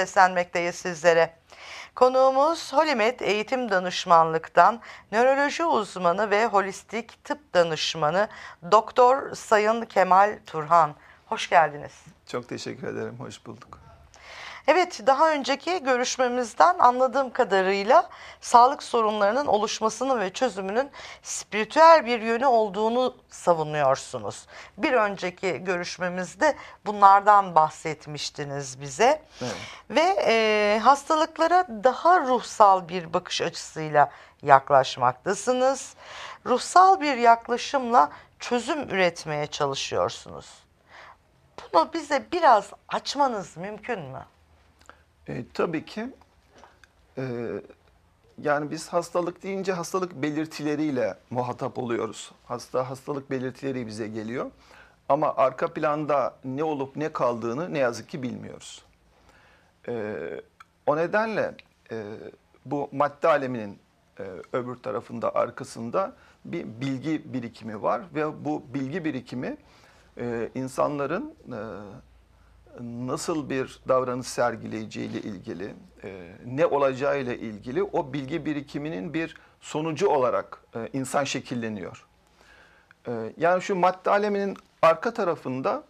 seslenmekteyiz sizlere. Konuğumuz Holimet Eğitim Danışmanlık'tan nöroloji uzmanı ve holistik tıp danışmanı Doktor Sayın Kemal Turhan. Hoş geldiniz. Çok teşekkür ederim. Hoş bulduk. Evet, daha önceki görüşmemizden anladığım kadarıyla sağlık sorunlarının oluşmasının ve çözümünün spiritüel bir yönü olduğunu savunuyorsunuz. Bir önceki görüşmemizde bunlardan bahsetmiştiniz bize. Evet. Ve e, hastalıklara daha ruhsal bir bakış açısıyla yaklaşmaktasınız. Ruhsal bir yaklaşımla çözüm üretmeye çalışıyorsunuz. Bunu bize biraz açmanız mümkün mü? E, tabii ki e, yani biz hastalık deyince hastalık belirtileriyle muhatap oluyoruz. Hasta hastalık belirtileri bize geliyor. Ama arka planda ne olup ne kaldığını ne yazık ki bilmiyoruz. E, o nedenle e, bu madde aleminin e, öbür tarafında arkasında bir bilgi birikimi var ve bu bilgi birikimi e, insanların e, nasıl bir davranış sergileyeceğiyle ilgili, e, ne olacağıyla ilgili o bilgi birikiminin bir sonucu olarak e, insan şekilleniyor. E, yani şu madde aleminin arka tarafında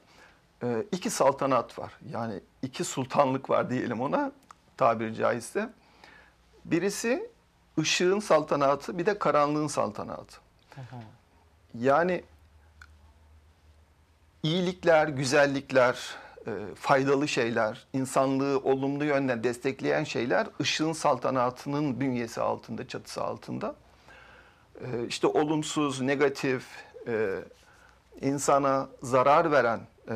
e, iki saltanat var. Yani iki sultanlık var diyelim ona tabiri caizse. Birisi ışığın saltanatı bir de karanlığın saltanatı. Yani iyilikler, güzellikler, e, faydalı şeyler, insanlığı olumlu yönden destekleyen şeyler ışığın saltanatının bünyesi altında, çatısı altında. E, işte olumsuz, negatif, e, insana zarar veren e,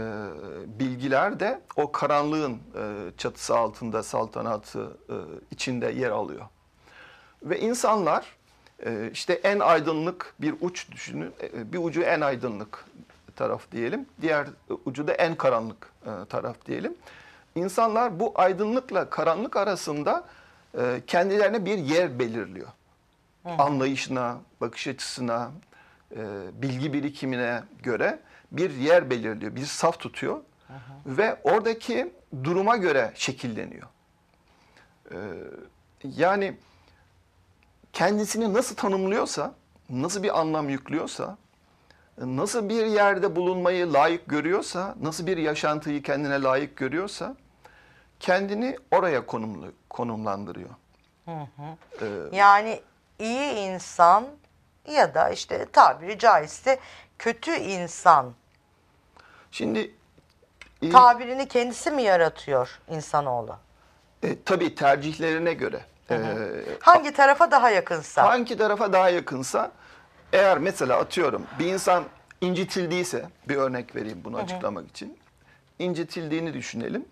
bilgiler de o karanlığın çatısı altında, saltanatı içinde yer alıyor. Ve insanlar işte en aydınlık bir uç düşünün, bir ucu en aydınlık taraf diyelim, diğer ucu da en karanlık e, taraf diyelim. İnsanlar bu aydınlıkla karanlık arasında e, kendilerine bir yer belirliyor. Anlayışına, bakış açısına, e, bilgi birikimine göre bir yer belirliyor, bir saf tutuyor ve oradaki duruma göre şekilleniyor. E, yani kendisini nasıl tanımlıyorsa, nasıl bir anlam yüklüyorsa, nasıl bir yerde bulunmayı layık görüyorsa, nasıl bir yaşantıyı kendine layık görüyorsa, kendini oraya konumlu, konumlandırıyor. Ee, Yani iyi insan ya da işte tabiri caizse kötü insan şimdi e, tabirini kendisi mi yaratıyor insanoğlu? e, tabii tercihlerine göre. e, Hangi tarafa daha yakınsa? hangi tarafa daha yakınsa eğer mesela atıyorum bir insan incitildiyse bir örnek vereyim bunu açıklamak için. İncitildiğini düşünelim.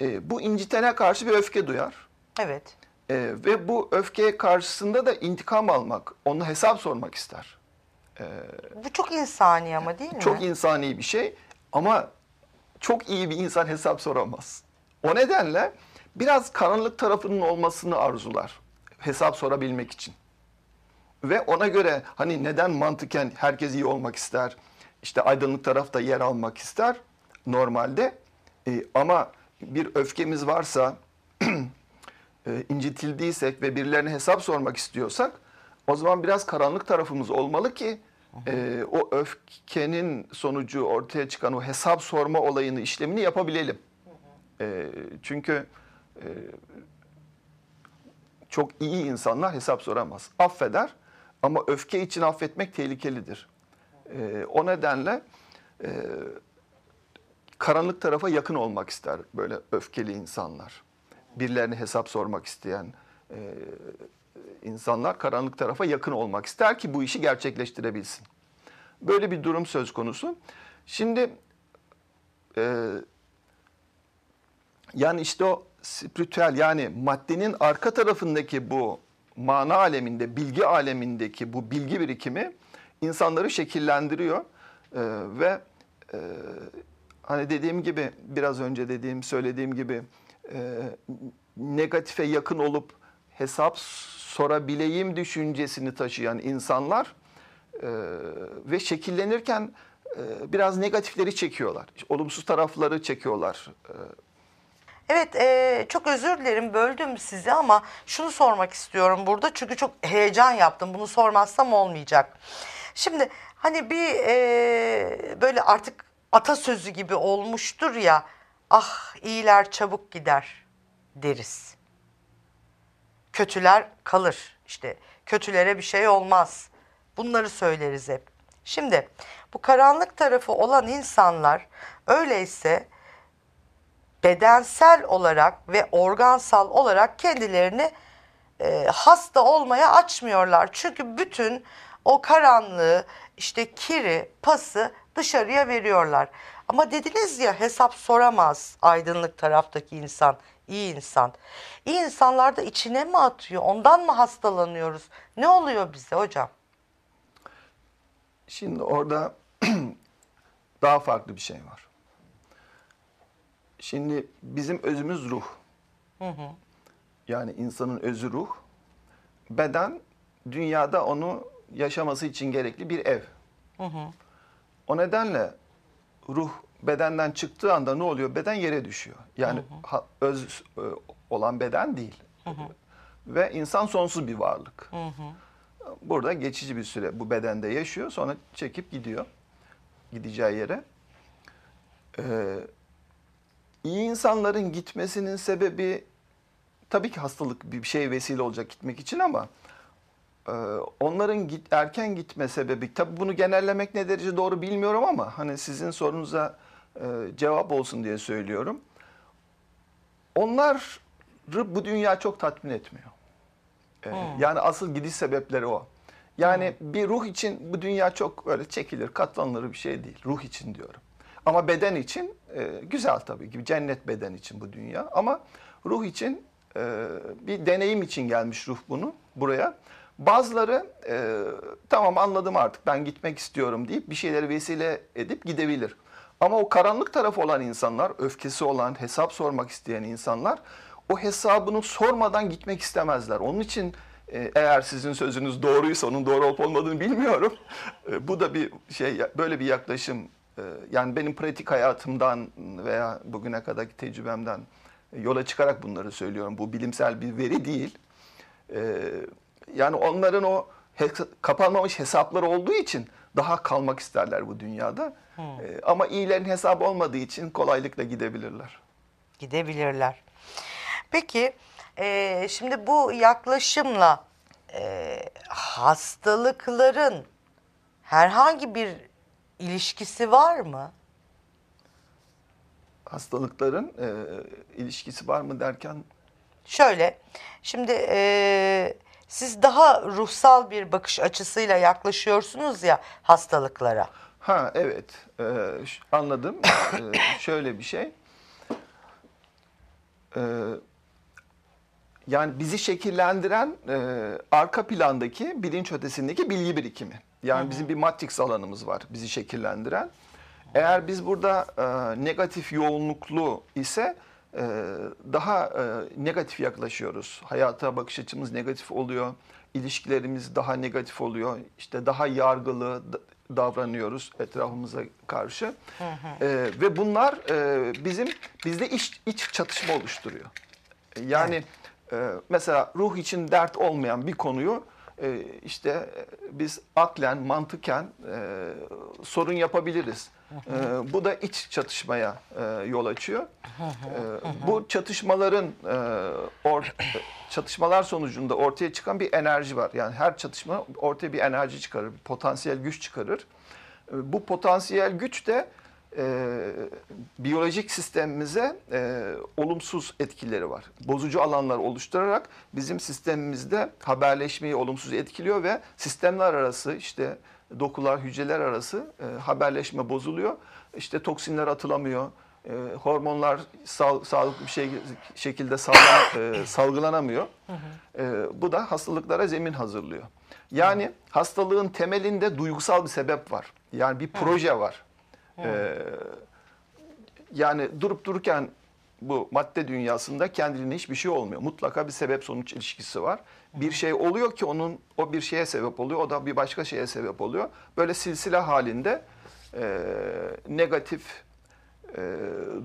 E, bu incitene karşı bir öfke duyar. Evet. E, ve bu öfke karşısında da intikam almak, onu hesap sormak ister. Bu çok insani ama değil mi? Çok insani bir şey ama çok iyi bir insan hesap soramaz. O nedenle biraz karanlık tarafının olmasını arzular hesap sorabilmek için. Ve ona göre hani neden mantıken herkes iyi olmak ister, işte aydınlık tarafta yer almak ister normalde. E, ama bir öfkemiz varsa, e, incitildiysek ve birilerine hesap sormak istiyorsak o zaman biraz karanlık tarafımız olmalı ki e, o öfkenin sonucu ortaya çıkan o hesap sorma olayını işlemini yapabilelim. E, çünkü e, çok iyi insanlar hesap soramaz. Affeder ama öfke için affetmek tehlikelidir. E, o nedenle e, karanlık tarafa yakın olmak ister böyle öfkeli insanlar. Birilerine hesap sormak isteyen e, insanlar karanlık tarafa yakın olmak ister ki bu işi gerçekleştirebilsin. Böyle bir durum söz konusu. Şimdi e, yani işte o spiritüel yani maddenin arka tarafındaki bu mana aleminde, bilgi alemindeki bu bilgi birikimi insanları şekillendiriyor. E, ve e, hani dediğim gibi biraz önce dediğim söylediğim gibi e, negatife yakın olup hesap sorabileyim düşüncesini taşıyan insanlar e, ve şekillenirken e, biraz negatifleri çekiyorlar. Olumsuz tarafları çekiyorlar. E, Evet, e, çok özür dilerim böldüm sizi ama şunu sormak istiyorum burada çünkü çok heyecan yaptım. Bunu sormazsam olmayacak. Şimdi hani bir e, böyle artık atasözü gibi olmuştur ya, ah iyiler çabuk gider deriz. Kötüler kalır. İşte kötülere bir şey olmaz. Bunları söyleriz hep. Şimdi bu karanlık tarafı olan insanlar öyleyse bedensel olarak ve organsal olarak kendilerini e, hasta olmaya açmıyorlar. Çünkü bütün o karanlığı işte kiri, pası dışarıya veriyorlar. Ama dediniz ya hesap soramaz aydınlık taraftaki insan, iyi insan. İyi insanlar da içine mi atıyor? Ondan mı hastalanıyoruz? Ne oluyor bize hocam? Şimdi orada daha farklı bir şey var. Şimdi bizim özümüz ruh. Yani insanın özü ruh. Beden dünyada onu yaşaması için gerekli bir ev. O nedenle ruh bedenden çıktığı anda ne oluyor? Beden yere düşüyor. Yani ha- öz e, olan beden değil. Ve insan sonsuz bir varlık. Burada geçici bir süre bu bedende yaşıyor. Sonra çekip gidiyor. Gideceği yere. Ee, iyi insanların gitmesinin sebebi tabii ki hastalık bir şey vesile olacak gitmek için ama e, onların git, erken gitme sebebi tabii bunu genellemek ne derece doğru bilmiyorum ama hani sizin sorunuza e, cevap olsun diye söylüyorum. Onları bu dünya çok tatmin etmiyor. Ee, Yani asıl gidiş sebepleri o. Yani bir ruh için bu dünya çok öyle çekilir, katlanılır bir şey değil. Ruh için diyorum. Ama beden için e, güzel tabii ki. Cennet beden için bu dünya. Ama ruh için e, bir deneyim için gelmiş ruh bunu buraya. Bazıları e, tamam anladım artık ben gitmek istiyorum deyip bir şeyleri vesile edip gidebilir. Ama o karanlık tarafı olan insanlar, öfkesi olan, hesap sormak isteyen insanlar o hesabını sormadan gitmek istemezler. Onun için e, eğer sizin sözünüz doğruysa onun doğru olup olmadığını bilmiyorum. E, Bu da bir şey böyle bir yaklaşım yani benim pratik hayatımdan veya bugüne kadarki tecrübemden yola çıkarak bunları söylüyorum. Bu bilimsel bir veri değil. E, Yani onların o kapanmamış hesapları olduğu için daha kalmak isterler bu dünyada. E, Ama iyilerin hesabı olmadığı için kolaylıkla gidebilirler. gidebilirler. Peki e, şimdi bu yaklaşımla e, hastalıkların herhangi bir ilişkisi var mı? hastalıkların e, ilişkisi var mı derken Şöyle, şimdi e, siz daha ruhsal bir bakış açısıyla yaklaşıyorsunuz ya hastalıklara. ha evet e, anladım E, şöyle bir şey E, yani bizi şekillendiren e, arka plandaki bilinç ötesindeki bilgi birikimi yani bizim bir matrix alanımız var bizi şekillendiren eğer biz burada e, negatif yoğunluklu ise e, daha e, negatif yaklaşıyoruz. Hayata bakış açımız negatif oluyor. ilişkilerimiz daha negatif oluyor. İşte daha yargılı davranıyoruz etrafımıza karşı. E, ve bunlar e, bizim bizde iç, iç çatışma oluşturuyor. Yani e, mesela ruh için dert olmayan bir konuyu e, işte biz aklen, mantıken e, sorun yapabiliriz. E, bu da iç çatışmaya e, yol açıyor. E, bu çatışmaların e, çatışmalar sonucunda ortaya çıkan bir enerji var. Yani her çatışma ortaya bir enerji çıkarır, potansiyel güç çıkarır. Bu potansiyel güç de e, biyolojik sistemimize e, olumsuz etkileri var. Bozucu alanlar oluşturarak bizim sistemimizde haberleşmeyi olumsuz etkiliyor ve sistemler arası işte dokular, hücreler arası e, haberleşme bozuluyor. İşte toksinler atılamıyor. E, hormonlar sağ, sağlıklı bir şey, şekilde salgılan- e, salgılanamıyor. E, bu da hastalıklara zemin hazırlıyor. Yani hastalığın temelinde duygusal bir sebep var. Yani bir proje var. Ee, yani durup dururken bu madde dünyasında kendiliğinden hiçbir şey olmuyor. Mutlaka bir sebep sonuç ilişkisi var. Bir şey oluyor ki onun o bir şeye sebep oluyor. O da bir başka şeye sebep oluyor. Böyle silsile halinde e, negatif e,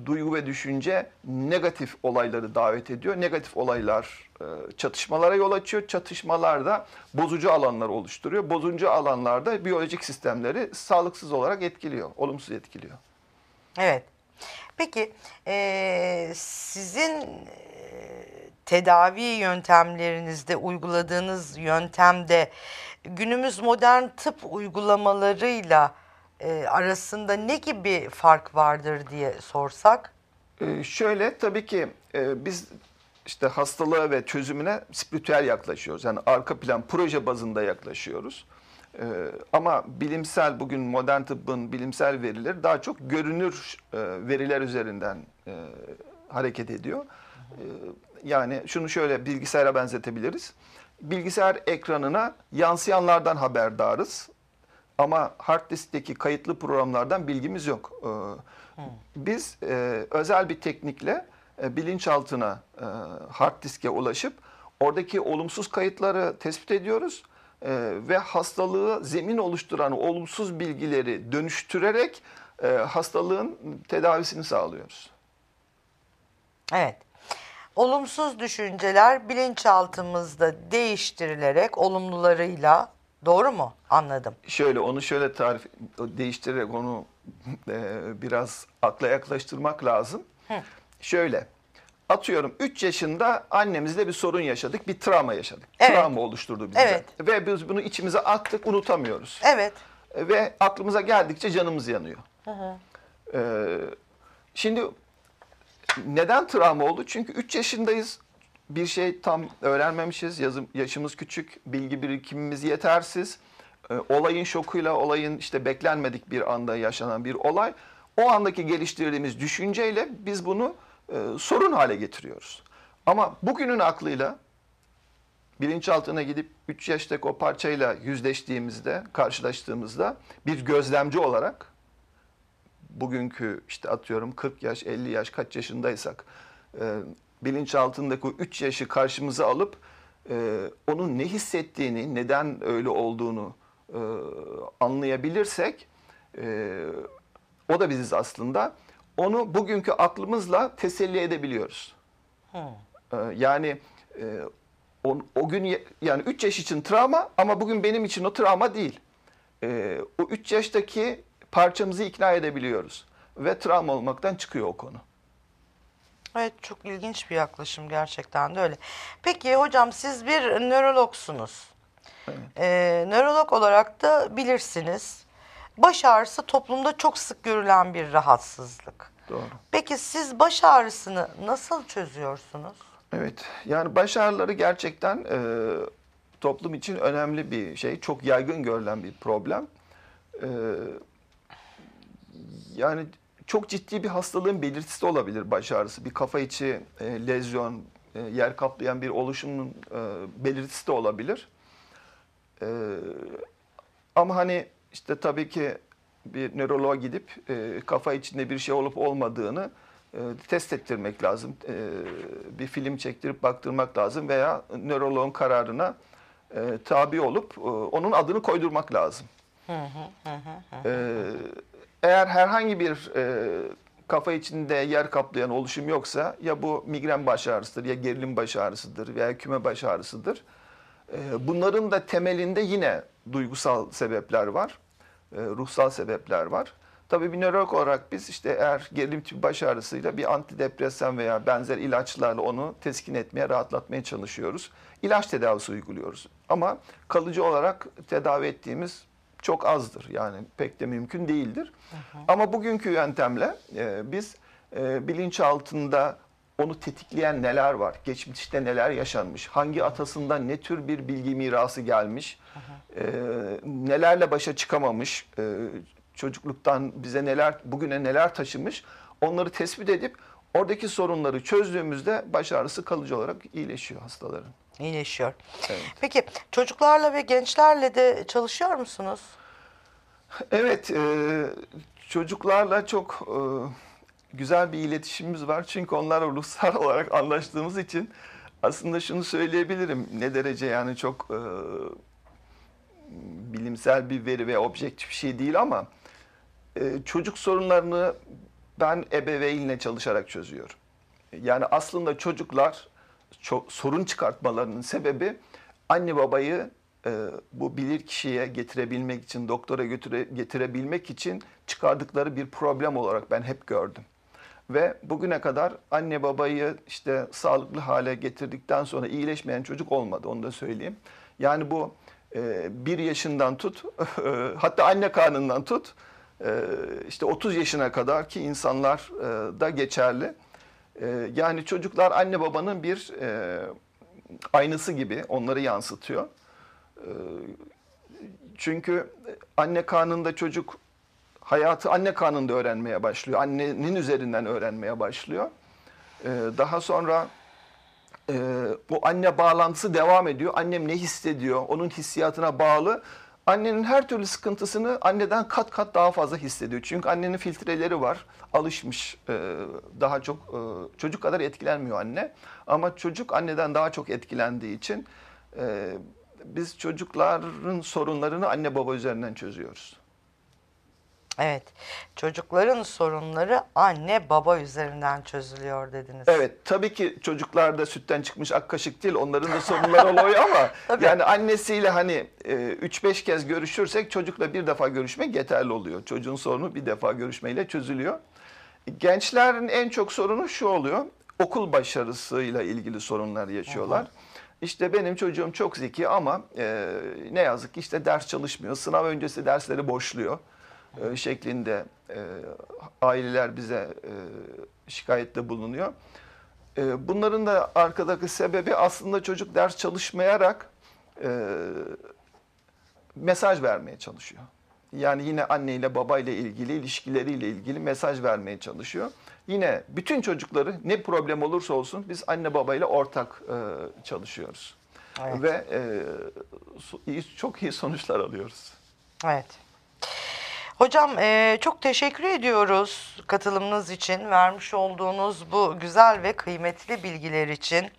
duygu ve düşünce negatif olayları davet ediyor. Negatif olaylar e, çatışmalara yol açıyor. Çatışmalar da bozucu alanlar oluşturuyor. Bozucu alanlarda biyolojik sistemleri sağlıksız olarak etkiliyor, olumsuz etkiliyor. Evet. Peki eee, sizin eee, tedavi yöntemlerinizde uyguladığınız yöntemde günümüz modern tıp uygulamalarıyla eee, arasında ne gibi fark vardır diye sorsak? Ee, şöyle tabii ki e, biz işte hastalığa ve çözümüne spiritüel yaklaşıyoruz. Yani arka plan proje bazında yaklaşıyoruz. Ee, ama bilimsel bugün modern tıbbın bilimsel verileri daha çok görünür e, veriler üzerinden e, hareket ediyor. Ee, yani şunu şöyle bilgisayara benzetebiliriz. Bilgisayar ekranına yansıyanlardan haberdarız. Ama hard diskteki kayıtlı programlardan bilgimiz yok. Ee, Biz e, özel bir teknikle e, bilinçaltına e, hard diske ulaşıp oradaki olumsuz kayıtları tespit ediyoruz E, ve hastalığı zemin oluşturan olumsuz bilgileri dönüştürerek hastalığın tedavisini sağlıyoruz. Evet. Olumsuz düşünceler bilinçaltımızda değiştirilerek olumlularıyla doğru mu? Anladım. Şöyle onu şöyle tarif değiştirerek onu e, biraz akla yaklaştırmak lazım. Şöyle atıyorum 3 yaşında annemizle bir sorun yaşadık, bir travma yaşadık. Evet. Travma oluşturdu bizde. Evet. Ve biz bunu içimize attık, unutamıyoruz. Evet. Ve aklımıza geldikçe canımız yanıyor. Ee, şimdi neden travma oldu? Çünkü 3 yaşındayız. Bir şey tam öğrenmemişiz. Yazım, yaşımız küçük, bilgi birikimimiz yetersiz. Ee, olayın şokuyla, olayın işte beklenmedik bir anda yaşanan bir olay. O andaki geliştirdiğimiz düşünceyle biz bunu e, sorun hale getiriyoruz. Ama bugünün aklıyla bilinçaltına gidip 3 yaştaki o parçayla yüzleştiğimizde, karşılaştığımızda bir gözlemci olarak bugünkü işte atıyorum 40 yaş, 50 yaş kaç yaşındaysak e, bilinçaltındaki o 3 yaşı karşımıza alıp e, onun ne hissettiğini, neden öyle olduğunu e, anlayabilirsek e, o da biziz aslında. Onu bugünkü aklımızla teselli edebiliyoruz. E, yani e, o, o gün yani 3 yaş için travma ama bugün benim için o travma değil. E, o 3 yaştaki parçamızı ikna edebiliyoruz. Ve travma olmaktan çıkıyor o konu. Evet çok ilginç bir yaklaşım gerçekten de öyle. Peki hocam siz bir nörologsunuz. Ee, nörolog olarak da bilirsiniz. Baş ağrısı toplumda çok sık görülen bir rahatsızlık. Doğru. Peki siz baş ağrısını nasıl çözüyorsunuz? Evet. Yani baş ağrıları gerçekten e, toplum için önemli bir şey. Çok yaygın görülen bir problem. E, yani çok ciddi bir hastalığın belirtisi de olabilir baş ağrısı. Bir kafa içi e, lezyon, e, yer kaplayan bir oluşumun e, belirtisi de olabilir. E, ama hani işte tabii ki bir nöroloğa gidip e, kafa içinde bir şey olup olmadığını e, test ettirmek lazım. E, bir film çektirip baktırmak lazım veya nöroloğun kararına e, tabi olup e, onun adını koydurmak lazım. E, eğer herhangi bir e, kafa içinde yer kaplayan oluşum yoksa ya bu migren baş ağrısıdır ya gerilim baş ağrısıdır veya küme baş ağrısıdır. E, bunların da temelinde yine duygusal sebepler var, e, ruhsal sebepler var. Tabii bir nörolog olarak biz işte eğer gerilim tipi baş ağrısıyla bir antidepresan veya benzer ilaçlarla onu teskin etmeye, rahatlatmaya çalışıyoruz. İlaç tedavisi uyguluyoruz. Ama kalıcı olarak tedavi ettiğimiz çok azdır. Yani pek de mümkün değildir. Ama bugünkü yöntemle e, biz e, bilinçaltında onu tetikleyen neler var? Geçmişte neler yaşanmış? Hangi atasından ne tür bir bilgi mirası gelmiş? E, nelerle başa çıkamamış? E, çocukluktan bize neler, bugüne neler taşımış? Onları tespit edip oradaki sorunları çözdüğümüzde baş ağrısı kalıcı olarak iyileşiyor hastaların. İyileşiyor. Evet. Peki çocuklarla ve gençlerle de çalışıyor musunuz? Evet, e, çocuklarla çok e, güzel bir iletişimimiz var. Çünkü onlarla ruhsal olarak anlaştığımız için aslında şunu söyleyebilirim. Ne derece yani çok e, bilimsel bir veri ve objektif bir şey değil ama e, çocuk sorunlarını ben ebeveynle çalışarak çözüyorum. Yani aslında çocuklar çok sorun çıkartmalarının sebebi anne babayı e, bu bilir kişiye getirebilmek için, doktora götüre, getirebilmek için çıkardıkları bir problem olarak ben hep gördüm. Ve bugüne kadar anne babayı işte sağlıklı hale getirdikten sonra iyileşmeyen çocuk olmadı onu da söyleyeyim. Yani bu e, bir yaşından tut hatta anne karnından tut e, işte 30 yaşına kadar ki insanlar e, da geçerli. E, yani çocuklar anne babanın bir e, aynısı gibi onları yansıtıyor. E, çünkü anne karnında çocuk hayatı anne karnında öğrenmeye başlıyor. Annenin üzerinden öğrenmeye başlıyor. Ee, daha sonra e, bu anne bağlantısı devam ediyor. Annem ne hissediyor? Onun hissiyatına bağlı. Annenin her türlü sıkıntısını anneden kat kat daha fazla hissediyor. Çünkü annenin filtreleri var. Alışmış. e, Daha çok e, çocuk kadar etkilenmiyor anne. Ama çocuk anneden daha çok etkilendiği için e, biz çocukların sorunlarını anne baba üzerinden çözüyoruz. Evet. Çocukların sorunları anne baba üzerinden çözülüyor dediniz. Evet tabii ki çocuklarda sütten çıkmış ak kaşık değil onların da sorunları oluyor ama Tabii. yani annesiyle hani e, 3-5 kez görüşürsek çocukla bir defa görüşmek yeterli oluyor. Çocuğun sorunu bir defa görüşmeyle çözülüyor. Gençlerin en çok sorunu şu oluyor. Okul başarısıyla ilgili sorunlar yaşıyorlar. İşte benim çocuğum çok zeki ama e, ne yazık ki işte ders çalışmıyor. Sınav öncesi dersleri boşluyor e, şeklinde e, aileler bize e, şikayette bulunuyor. E, bunların da arkadaki sebebi aslında çocuk ders çalışmayarak e, mesaj vermeye çalışıyor. Yani yine anneyle babayla ilgili ilişkileriyle ilgili mesaj vermeye çalışıyor. Yine bütün çocukları ne problem olursa olsun biz anne babayla ortak e, çalışıyoruz. Evet. Ve e, çok iyi sonuçlar alıyoruz. Evet. Hocam eee, çok teşekkür ediyoruz katılımınız için, vermiş olduğunuz bu güzel ve kıymetli bilgiler için.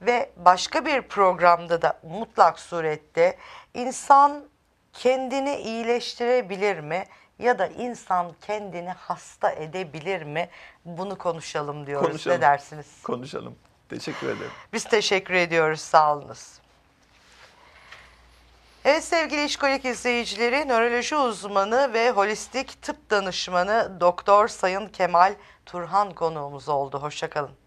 Ve başka bir programda da mutlak surette insan kendini iyileştirebilir mi ya da insan kendini hasta edebilir mi? Bunu konuşalım diyoruz. Konuşalım. Ne dersiniz? Konuşalım. Teşekkür ederim. Biz teşekkür ediyoruz. Sağ olunuz. Evet sevgili işkolik izleyicileri, nöroloji uzmanı ve holistik tıp danışmanı Doktor Sayın Kemal Turhan konuğumuz oldu. Hoşçakalın.